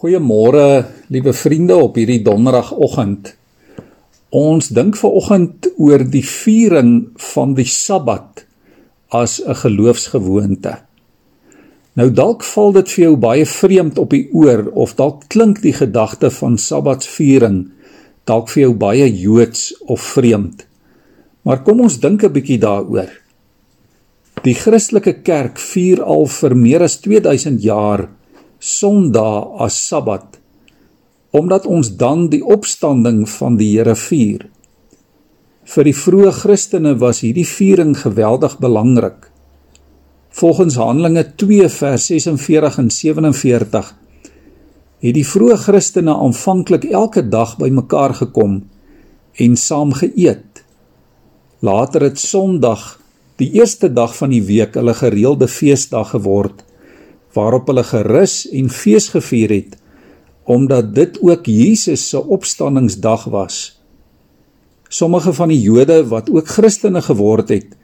Goeiemôre, liewe vriende op hierdie donderdagoggend. Ons dink veraloggend oor die viering van die Sabbat as 'n geloofsgewoonte. Nou dalk val dit vir jou baie vreemd op die oor of dalk klink die gedagte van Sabbatsviering dalk vir jou baie Joods of vreemd. Maar kom ons dink 'n bietjie daaroor. Die Christelike Kerk vier al vir meer as 2000 jaar Sondag as Sabbat omdat ons dan die opstanding van die Here vier. Vir die vroeë Christene was hierdie viering geweldig belangrik. Volgens Handelinge 2 vers 46 en 47 het die vroeë Christene aanvanklik elke dag bymekaar gekom en saam geëet. Later het Sondag, die eerste dag van die week, hulle gereelde feesdag geword waarop hulle gerus en fees gevier het omdat dit ook Jesus se opstanningsdag was. Sommige van die Jode wat ook Christene geword het,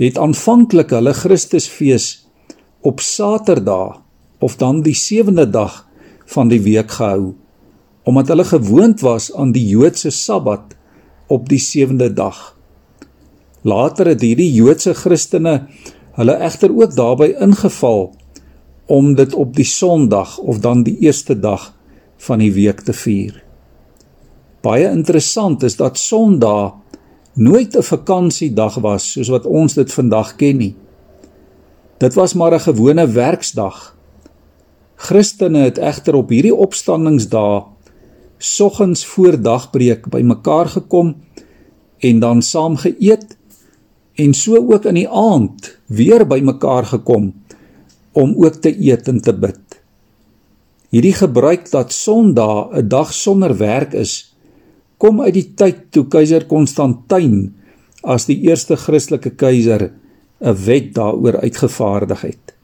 het aanvanklik hulle Christusfees op Saterdag of dan die sewende dag van die week gehou omdat hulle gewoond was aan die Joodse Sabbat op die sewende dag. Later het hierdie Joodse Christene hulle egter ook daarbey ingeval om dit op die Sondag of dan die eerste dag van die week te vier. Baie interessant is dat Sondag nooit 'n vakansiedag was soos wat ons dit vandag ken nie. Dit was maar 'n gewone werksdag. Christene het egter op hierdie opstandingsdae soggens voor dagbreek bymekaar gekom en dan saam geëet en so ook in die aand weer bymekaar gekom om ook te eet en te bid. Hierdie gebruik dat Sondag 'n dag sonder werk is, kom uit die tyd toe keiser Konstantin as die eerste Christelike keiser 'n wet daaroor uitgevaardig het.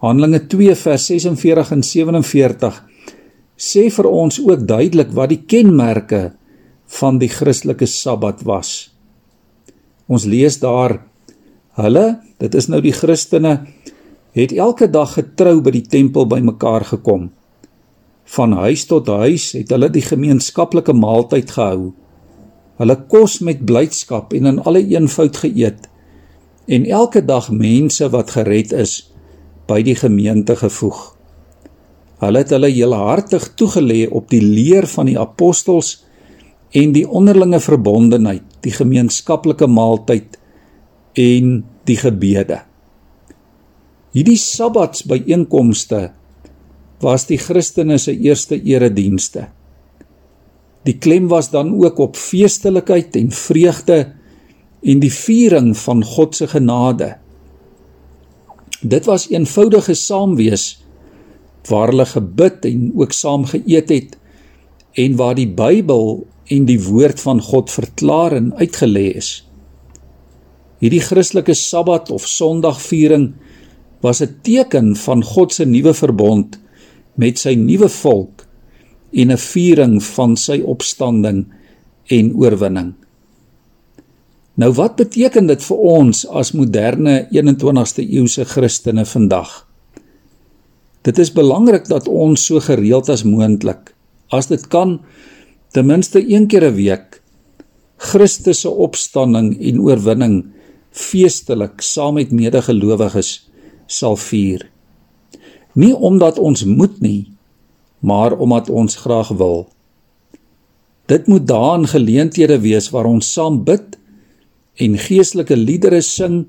Handelinge 2 vers 46 en 47 sê vir ons ook duidelik wat die kenmerke van die Christelike Sabbat was. Ons lees daar hulle, dit is nou die Christene het elke dag getrou by die tempel bymekaar gekom. Van huis tot huis het hulle die gemeenskaplike maaltyd gehou. Hulle kos met blydskap en in alle eenvoud geëet en elke dag mense wat gered is by die gemeente gevoeg. Hulle het hulle heelhartig toegelê op die leer van die apostels en die onderlinge verbondenheid, die gemeenskaplike maaltyd en die gebede. Hierdie Sabbatsbyeenkomste was die Christene se eerste eredienste. Die klem was dan ook op feestelikheid en vreugde en die viering van God se genade. Dit was eenvoudige saamwees waar hulle gebid en ook saam geëet het en waar die Bybel en die woord van God verklaar en uitgelê is. Hierdie Christelike Sabbat of Sondagviering was 'n teken van God se nuwe verbond met sy nuwe volk en 'n viering van sy opstanding en oorwinning. Nou wat beteken dit vir ons as moderne 21ste eeuse Christene vandag? Dit is belangrik dat ons so gereeld as moontlik, as dit kan, ten minste een keer 'n week Christus se opstanding en oorwinning feestelik saam met medegelowiges sal vier. Nie omdat ons moet nie, maar omdat ons graag wil. Dit moet daan geleenthede wees waar ons saam bid en geestelike liedere sing,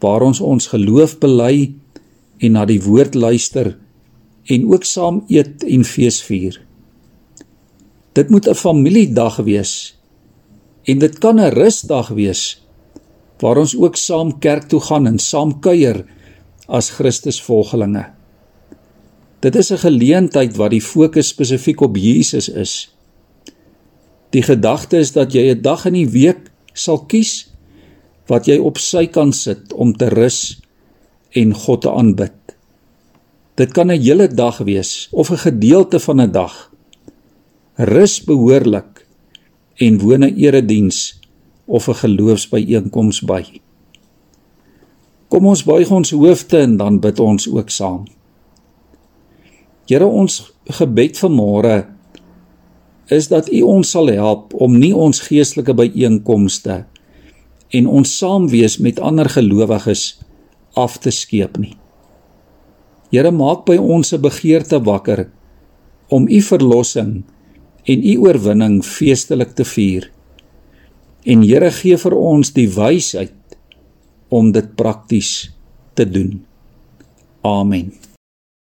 waar ons ons geloof bely en na die woord luister en ook saam eet en fees vier. Dit moet 'n familiedag wees en dit kan 'n rusdag wees waar ons ook saam kerk toe gaan en saam kuier as Christus volgelinge. Dit is 'n geleentheid wat die fokus spesifiek op Jesus is. Die gedagte is dat jy 'n dag in die week sal kies wat jy op sy kan sit om te rus en God te aanbid. Dit kan 'n hele dag wees of 'n gedeelte van 'n dag. Rus behoorlik en woon 'n erediens of 'n geloofsbyeenkoms by. Kom ons buig ons hoofde en dan bid ons ook saam. Here ons gebed vanmôre is dat U ons sal help om nie ons geestelike byeenkomste en ons saamwees met ander gelowiges af te skeep nie. Here maak by ons 'n begeerte wakker om U verlossing en U oorwinning feestelik te vier. En Here gee vir ons die wysheid om dit prakties te doen. Amen.